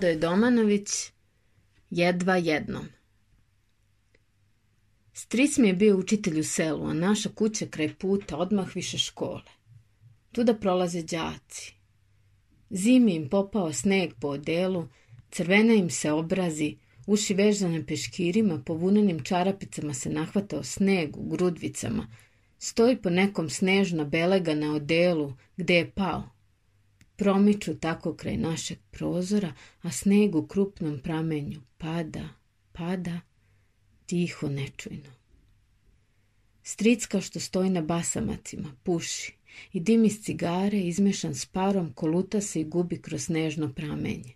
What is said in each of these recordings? je Domanović, jedva jednom. Stric mi je bio učitelj u selu, a naša kuća kraj puta, odmah više škole. Tuda prolaze đaci. Zimi im popao sneg po odelu, crvena im se obrazi, uši vežane peškirima, po čarapicama se nahvatao sneg u grudvicama. Stoji po nekom snežno belega na odelu, gde je pao promiču tako kraj našeg prozora, a sneg u krupnom pramenju pada, pada, tiho nečujno. Stricka što stoji na basamacima, puši i dim iz cigare izmešan s parom koluta se i gubi kroz snežno pramenje.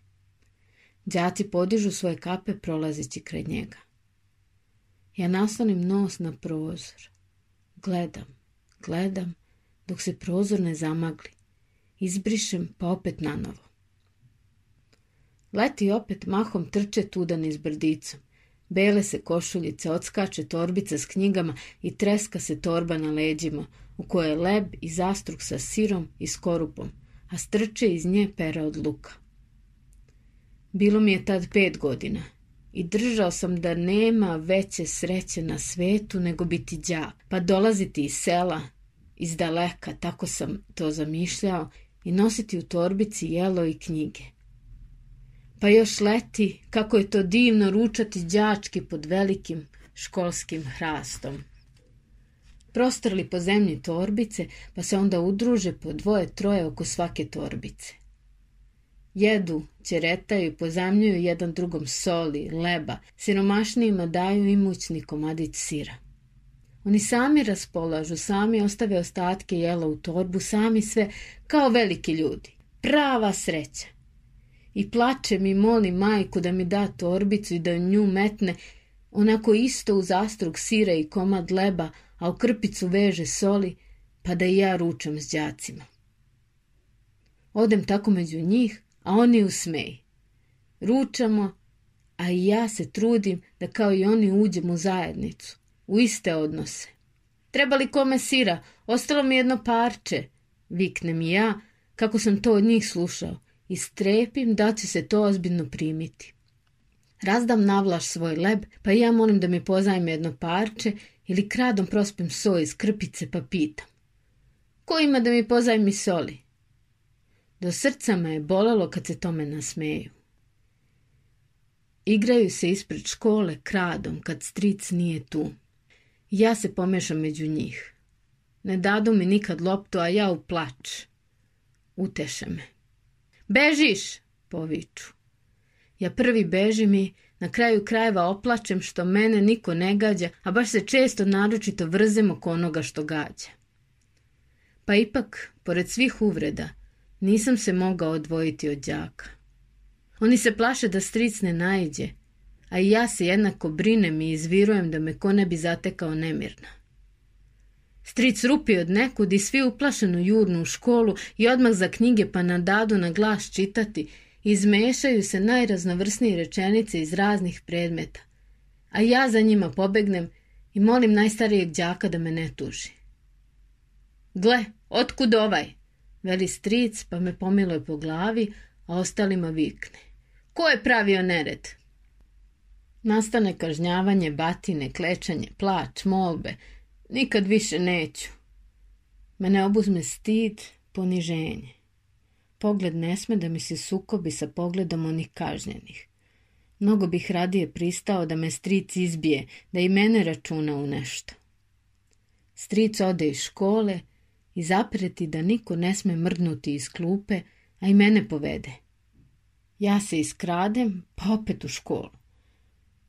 Đaci podižu svoje kape prolazeći kraj njega. Ja naslonim nos na prozor. Gledam, gledam, dok se prozor ne zamagli izbrišem pa opet na novo. Leti opet mahom trče tudan iz brdicom. Bele se košuljice, odskače torbica s knjigama i treska se torba na leđima, u kojoj je leb i zastruk sa sirom i skorupom, a strče iz nje pera od luka. Bilo mi je tad pet godina i držao sam da nema veće sreće na svetu nego biti đak, pa dolaziti iz sela, iz daleka, tako sam to zamišljao i nositi u torbici jelo i knjige. Pa još leti, kako je to divno ručati đački pod velikim školskim hrastom. Prostrli po zemlji torbice, pa se onda udruže po dvoje, troje oko svake torbice. Jedu, ćeretaju pozamljuju jedan drugom soli, leba, siromašnijima daju imućni komadić sira. Oni sami raspolažu, sami ostave ostatke jela u torbu, sami sve, kao veliki ljudi. Prava sreća. I plače mi, moli majku da mi da torbicu i da nju metne, onako isto u zastrug sira i komad leba, a u krpicu veže soli, pa da i ja ručam s đacima. Odem tako među njih, a oni u Ručamo, a i ja se trudim da kao i oni uđem u zajednicu u iste odnose. Treba li kome sira? Ostalo mi jedno parče. Viknem ja, kako sam to od njih slušao, i strepim da će se to ozbiljno primiti. Razdam navlaš svoj leb, pa ja molim da mi pozajme jedno parče ili kradom prospem so iz krpice pa pitam. Ko ima da mi pozajmi soli? Do srca me je bolelo kad se tome nasmeju. Igraju se ispred škole kradom kad stric nije tu. Ja se pomešam među njih. Ne dadu mi nikad loptu, a ja u plač. Uteše me. Bežiš, poviču. Ja prvi bežim mi, na kraju krajeva oplačem što mene niko ne gađa, a baš se često naročito vrzem oko onoga što gađa. Pa ipak, pored svih uvreda, nisam se mogao odvojiti od đaka. Oni se plaše da stric ne najđe, a i ja se jednako brinem i izvirujem da me ko ne bi zatekao nemirna. Stric rupi od nekud i svi uplašeno jurnu u školu i odmah za knjige pa na dadu na glas čitati, izmešaju se najraznovrsnije rečenice iz raznih predmeta, a ja za njima pobegnem i molim najstarijeg đaka da me ne tuži. Gle, otkud ovaj? Veli stric pa me pomiluje po glavi, a ostalima vikne. Ko je pravio nered? Nastane kažnjavanje, batine, klečanje, plač, molbe. Nikad više neću. Mene obuzme stid, poniženje. Pogled ne sme da mi se sukobi sa pogledom onih kažnjenih. Mnogo bih radije pristao da me stric izbije, da i mene računa u nešto. Stric ode iz škole i zapreti da niko ne sme mrdnuti iz klupe, a i mene povede. Ja se iskradem, pa opet u školu.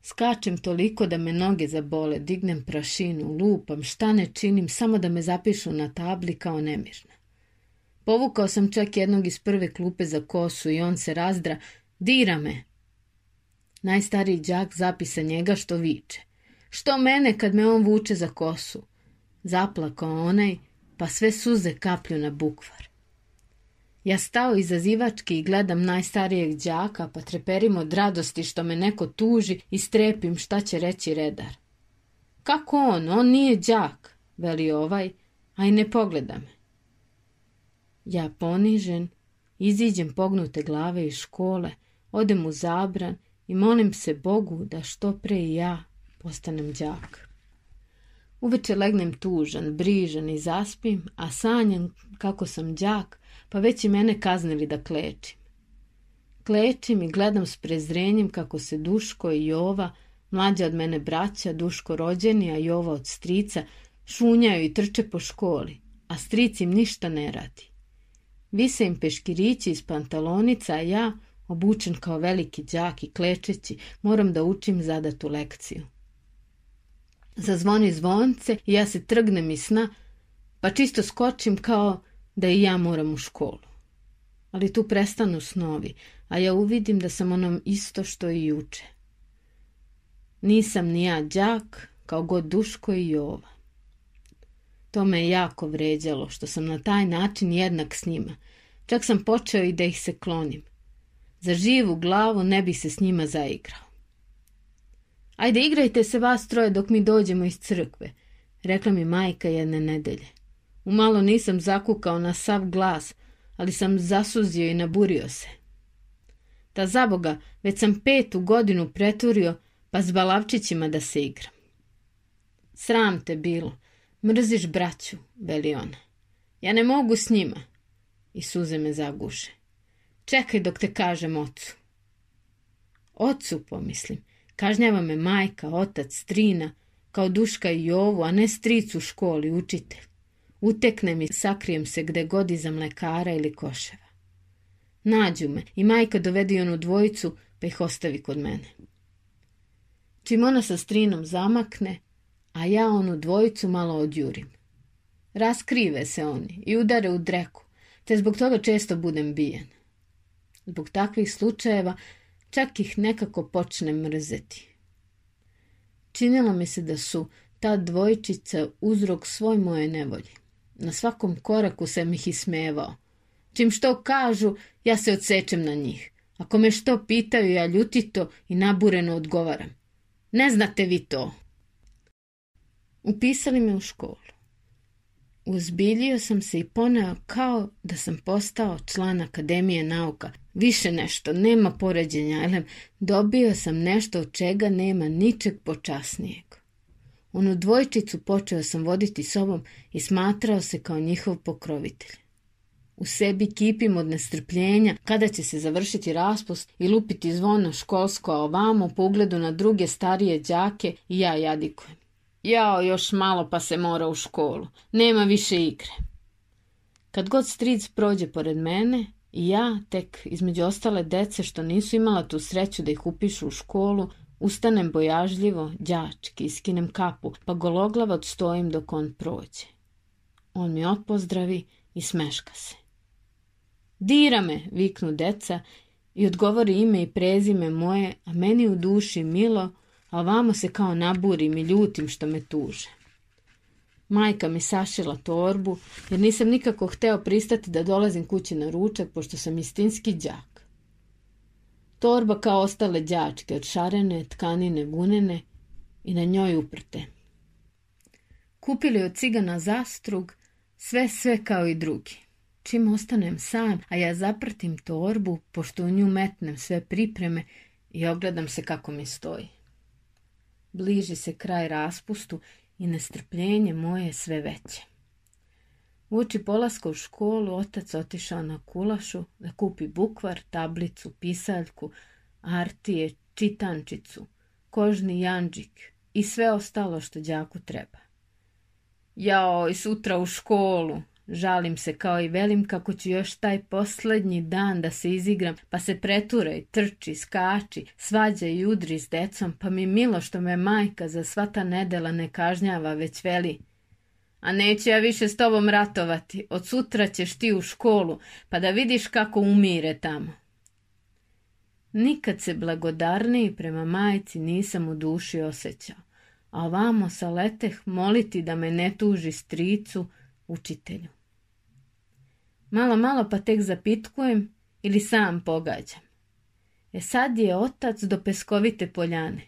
Skačem toliko da me noge zabole, dignem prašinu, lupam, šta ne činim, samo da me zapišu na tabli kao nemirna. Povukao sam čak jednog iz prve klupe za kosu i on se razdra, dira me. Najstariji đak zapisa njega što viče. Što mene kad me on vuče za kosu? Zaplakao onaj, pa sve suze kaplju na bukvar. Ja stao izazivački i gledam najstarijeg đaka, pa treperim od radosti što me neko tuži i strepim šta će reći redar. Kako on? On nije đak, veli ovaj, a i ne pogleda me. Ja ponižen, iziđem pognute glave iz škole, odem u zabran i molim se Bogu da što pre i ja postanem đak. Uveče legnem tužan, brižan i zaspim, a sanjam kako sam đak, pa već i mene kaznili da klečim. Klečim i gledam s prezrenjem kako se Duško i Jova, mlađa od mene braća, Duško rođeni, a Jova od strica, šunjaju i trče po školi, a stric im ništa ne radi. Vise im peškirići iz pantalonica, a ja, obučen kao veliki đak i klečeći, moram da učim zadatu lekciju. Zazvoni zvonce i ja se trgnem iz sna, pa čisto skočim kao da i ja moram u školu. Ali tu prestanu snovi, a ja uvidim da sam onom isto što i juče. Nisam ni ja đak, kao god Duško i Jova. To me je jako vređalo, što sam na taj način jednak s njima. Čak sam počeo i da ih se klonim. Za živu glavu ne bih se s njima zaigrao. Ajde, igrajte se vas troje dok mi dođemo iz crkve, rekla mi majka jedne nedelje. malo nisam zakukao na sav glas, ali sam zasuzio i naburio se. Ta zaboga, već sam petu godinu preturio, pa s balavčićima da se igram. Sram te bilo, mrziš braću, veli ona. Ja ne mogu s njima. I suze me zaguše. Čekaj dok te kažem ocu. Ocu, pomislim, Kažnjava me majka, otac, strina, kao Duška i Jovu, a ne stricu u školi, učitelj. Uteknem i sakrijem se gde god iza mlekara ili koševa. Nađu me i majka dovedi onu dvojicu pa ih ostavi kod mene. Čim ona sa strinom zamakne, a ja onu dvojicu malo odjurim. Raskrive se oni i udare u dreku, te zbog toga često budem bijen. Zbog takvih slučajeva Čak ih nekako počnem mrzeti. Činilo mi se da su ta dvojčica uzrok svoj moje nevolji. Na svakom koraku sam ih ismevao. Čim što kažu, ja se odsečem na njih. Ako me što pitaju, ja ljutito i nabureno odgovaram. Ne znate vi to. Upisali me u školu. Uzbiljio sam se i poneo kao da sam postao član Akademije nauka. Više nešto, nema poređenja, elem, dobio sam nešto od čega nema ničeg počasnijeg. Onu dvojčicu počeo sam voditi sobom i smatrao se kao njihov pokrovitelj. U sebi kipim od nestrpljenja kada će se završiti raspust i lupiti zvono školsko, a ovamo po ugledu na druge starije đake i ja jadikujem. Jao, još malo pa se mora u školu. Nema više igre. Kad god stric prođe pored mene, i ja, tek između ostale dece što nisu imala tu sreću da ih upišu u školu, ustanem bojažljivo, đački, skinem kapu, pa gologlava odstojim dok on prođe. On mi opozdravi i smeška se. Dira me, viknu deca i odgovori ime i prezime moje, a meni u duši milo, a vamo se kao naburim i ljutim što me tuže. Majka mi sašila torbu, jer nisam nikako hteo pristati da dolazim kući na ručak, pošto sam istinski đak. Torba kao ostale đačke, od šarene, tkanine, gunene i na njoj uprte. Kupili od cigana zastrug, sve sve kao i drugi. Čim ostanem sam, a ja zaprtim torbu, pošto u nju metnem sve pripreme i ogledam se kako mi stoji. Bliži se kraj raspustu i nestrpljenje moje sve veće. Uoči polaska u školu otac otišao na kulašu da kupi bukvar, tablicu, pisaljku, artije, čitančicu, kožni janđik i sve ostalo što đaku treba. Jao, i sutra u školu, Žalim se kao i velim kako ću još taj poslednji dan da se izigram, pa se preture trči, skači, svađa i udri s decom, pa mi milo što me majka za sva ta nedela ne kažnjava, već veli. A neću ja više s tobom ratovati, od sutra ćeš ti u školu, pa da vidiš kako umire tamo. Nikad se blagodarniji prema majci nisam u duši osjećao, a ovamo saleteh moliti da me ne tuži stricu, učitelju. Malo, malo pa tek zapitkujem ili sam pogađam. E sad je otac do peskovite poljane.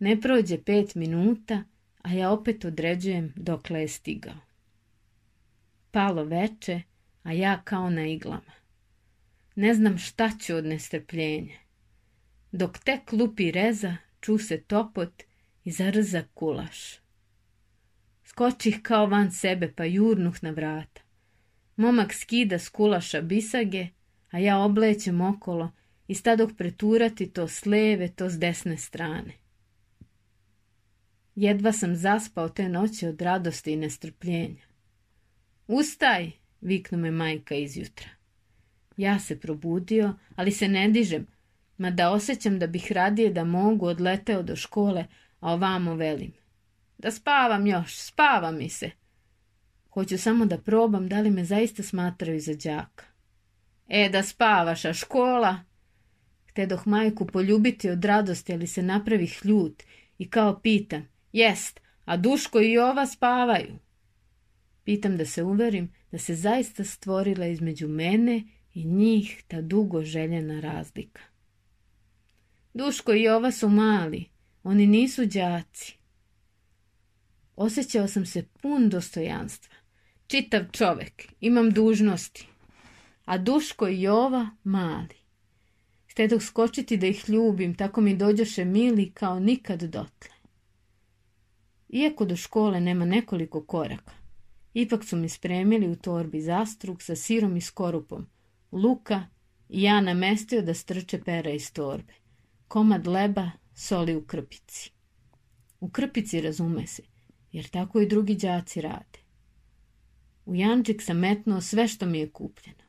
Ne prođe pet minuta, a ja opet određujem dokle je stigao. Palo veče, a ja kao na iglama. Ne znam šta ću od nestrpljenja. Dok tek lupi reza, ču se topot i zarza kulaš. Skočih kao van sebe, pa jurnuh na vrata. Momak skida s kulaša bisage, a ja oblećem okolo i stadok preturati to s leve, to s desne strane. Jedva sam zaspao te noći od radosti i nestrpljenja. Ustaj, viknu me majka izjutra. Ja se probudio, ali se ne dižem, mada osjećam da bih radije da mogu odleteo do škole, a ovamo velim. Da spavam još, spava mi se. Hoću samo da probam da li me zaista smatraju za đaka. E, da spavaš, a škola? doh majku poljubiti od radosti, ali se napravi hljut i kao pitam, jest, a Duško i ova spavaju. Pitam da se uverim da se zaista stvorila između mene i njih ta dugo željena razlika. Duško i ova su mali, oni nisu đaci. Osjećao sam se pun dostojanstva čitav čovek, imam dužnosti, a Duško i Jova mali. dok skočiti da ih ljubim, tako mi dođoše mili kao nikad dotle. Iako do škole nema nekoliko koraka, ipak su mi spremili u torbi zastruk sa sirom i skorupom, luka i ja namestio da strče pera iz torbe, komad leba, soli u krpici. U krpici razume se, jer tako i drugi đaci rade. U Jančik sam metnuo sve što mi je kupljeno.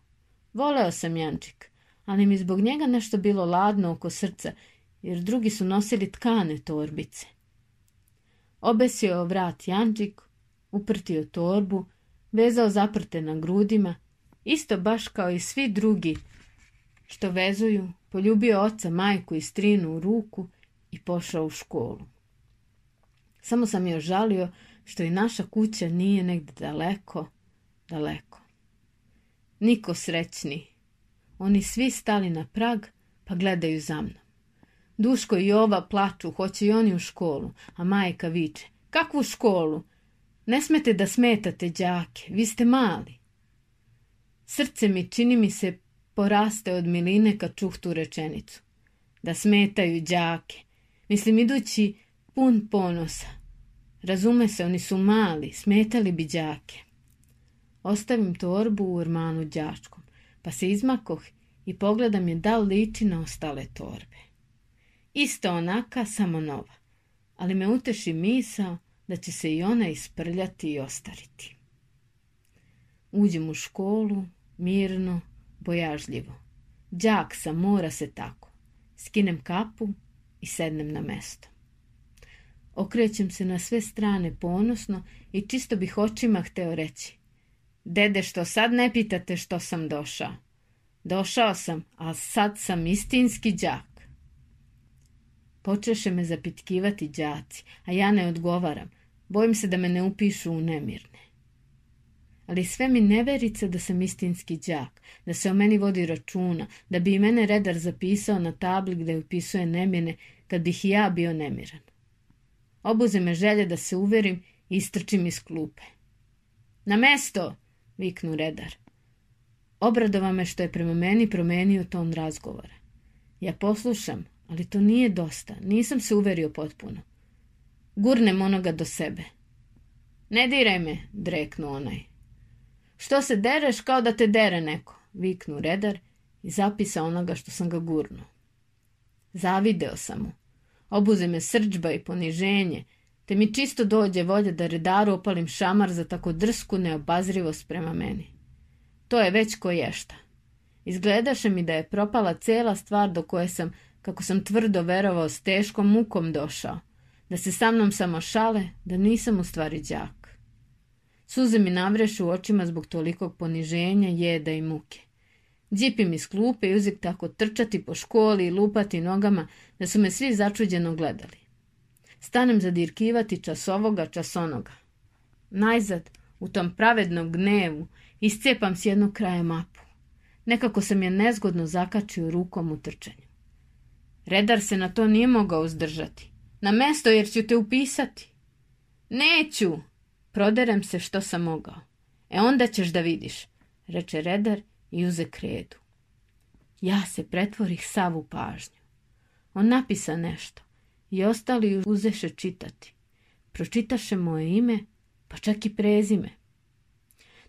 Voleo sam Jančik, ali mi zbog njega nešto bilo ladno oko srca, jer drugi su nosili tkane torbice. Obesio vrat Jančik, uprtio torbu, vezao zaprte na grudima, isto baš kao i svi drugi što vezuju, poljubio oca, majku i strinu u ruku i pošao u školu. Samo sam joj žalio što i naša kuća nije negdje daleko, daleko. Niko srećni. Oni svi stali na prag pa gledaju za mnom. Duško i ova plaču, hoće i oni u školu, a majka viče. Kakvu školu? Ne smete da smetate đake, vi ste mali. Srce mi čini mi se poraste od miline kad čuh tu rečenicu. Da smetaju đake. Mislim idući pun ponosa. Razume se, oni su mali, smetali bi đake. Ostavim torbu u ormanu đačkom, pa se izmakoh i pogledam je da liči na ostale torbe. Ista onaka, samo nova, ali me uteši misao da će se i ona isprljati i ostariti. Uđem u školu, mirno, bojažljivo. Đak sam, mora se tako. Skinem kapu i sednem na mesto. Okrećem se na sve strane ponosno i čisto bih očima hteo reći. Dede, što sad ne pitate što sam došao? Došao sam, a sad sam istinski đak. Počeše me zapitkivati đaci, a ja ne odgovaram. Bojim se da me ne upišu u nemirne. Ali sve mi neverica da sam istinski đak, da se o meni vodi računa, da bi i mene redar zapisao na tabli gdje upisuje nemirne, kad bih i ja bio nemiran. Obuze me želje da se uverim i istrčim iz klupe. Na mesto! viknu redar. Obradova me što je prema meni promenio ton razgovora. Ja poslušam, ali to nije dosta, nisam se uverio potpuno. Gurnem onoga do sebe. Ne diraj me, dreknu onaj. Što se dereš kao da te dere neko, viknu redar i zapisa onoga što sam ga gurnuo. Zavideo sam mu. Obuze me srđba i poniženje, te mi čisto dođe volja da redaru opalim šamar za tako drsku neobazrivost prema meni. To je već koješta. Izgledaše mi da je propala cela stvar do koje sam, kako sam tvrdo verovao, s teškom mukom došao. Da se sa mnom samo šale, da nisam u stvari đak. Suze mi navrešu u očima zbog tolikog poniženja, jeda i muke. Džipim iz klupe i uzik tako trčati po školi i lupati nogama da su me svi začuđeno gledali stanem zadirkivati časovoga časonoga. Najzad, u tom pravednom gnevu, iscijepam s jednog kraja mapu. Nekako sam je nezgodno zakačio rukom u trčanju. Redar se na to nije mogao uzdržati. Na mesto jer ću te upisati. Neću! Proderem se što sam mogao. E onda ćeš da vidiš, reče redar i uze kredu. Ja se pretvorih savu pažnju. On napisa nešto i ostali ju uzeše čitati. Pročitaše moje ime, pa čak i prezime.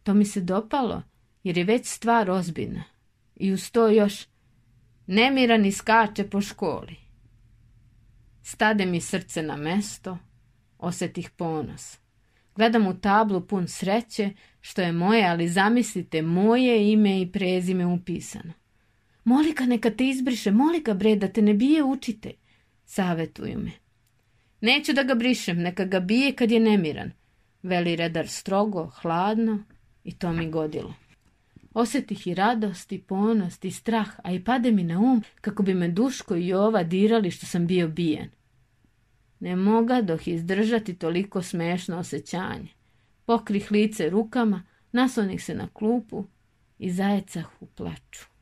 To mi se dopalo, jer je već stvar ozbiljna. I uz to još nemiran skače po školi. Stade mi srce na mesto, osetih ponos. Gledam u tablu pun sreće, što je moje, ali zamislite, moje ime i prezime upisano. Molika neka te izbriše, molika bre, da te ne bije učitelj. Savetuju me. Neću da ga brišem, neka ga bije kad je nemiran, veli redar strogo, hladno i to mi godilo. Osjetih i radost i ponost i strah, a i pade mi na um kako bi me Duško i ova dirali što sam bio bijen. Ne moga dok izdržati toliko smešno osjećanje. Pokrih lice rukama, naslonih se na klupu i zajecah u plaču.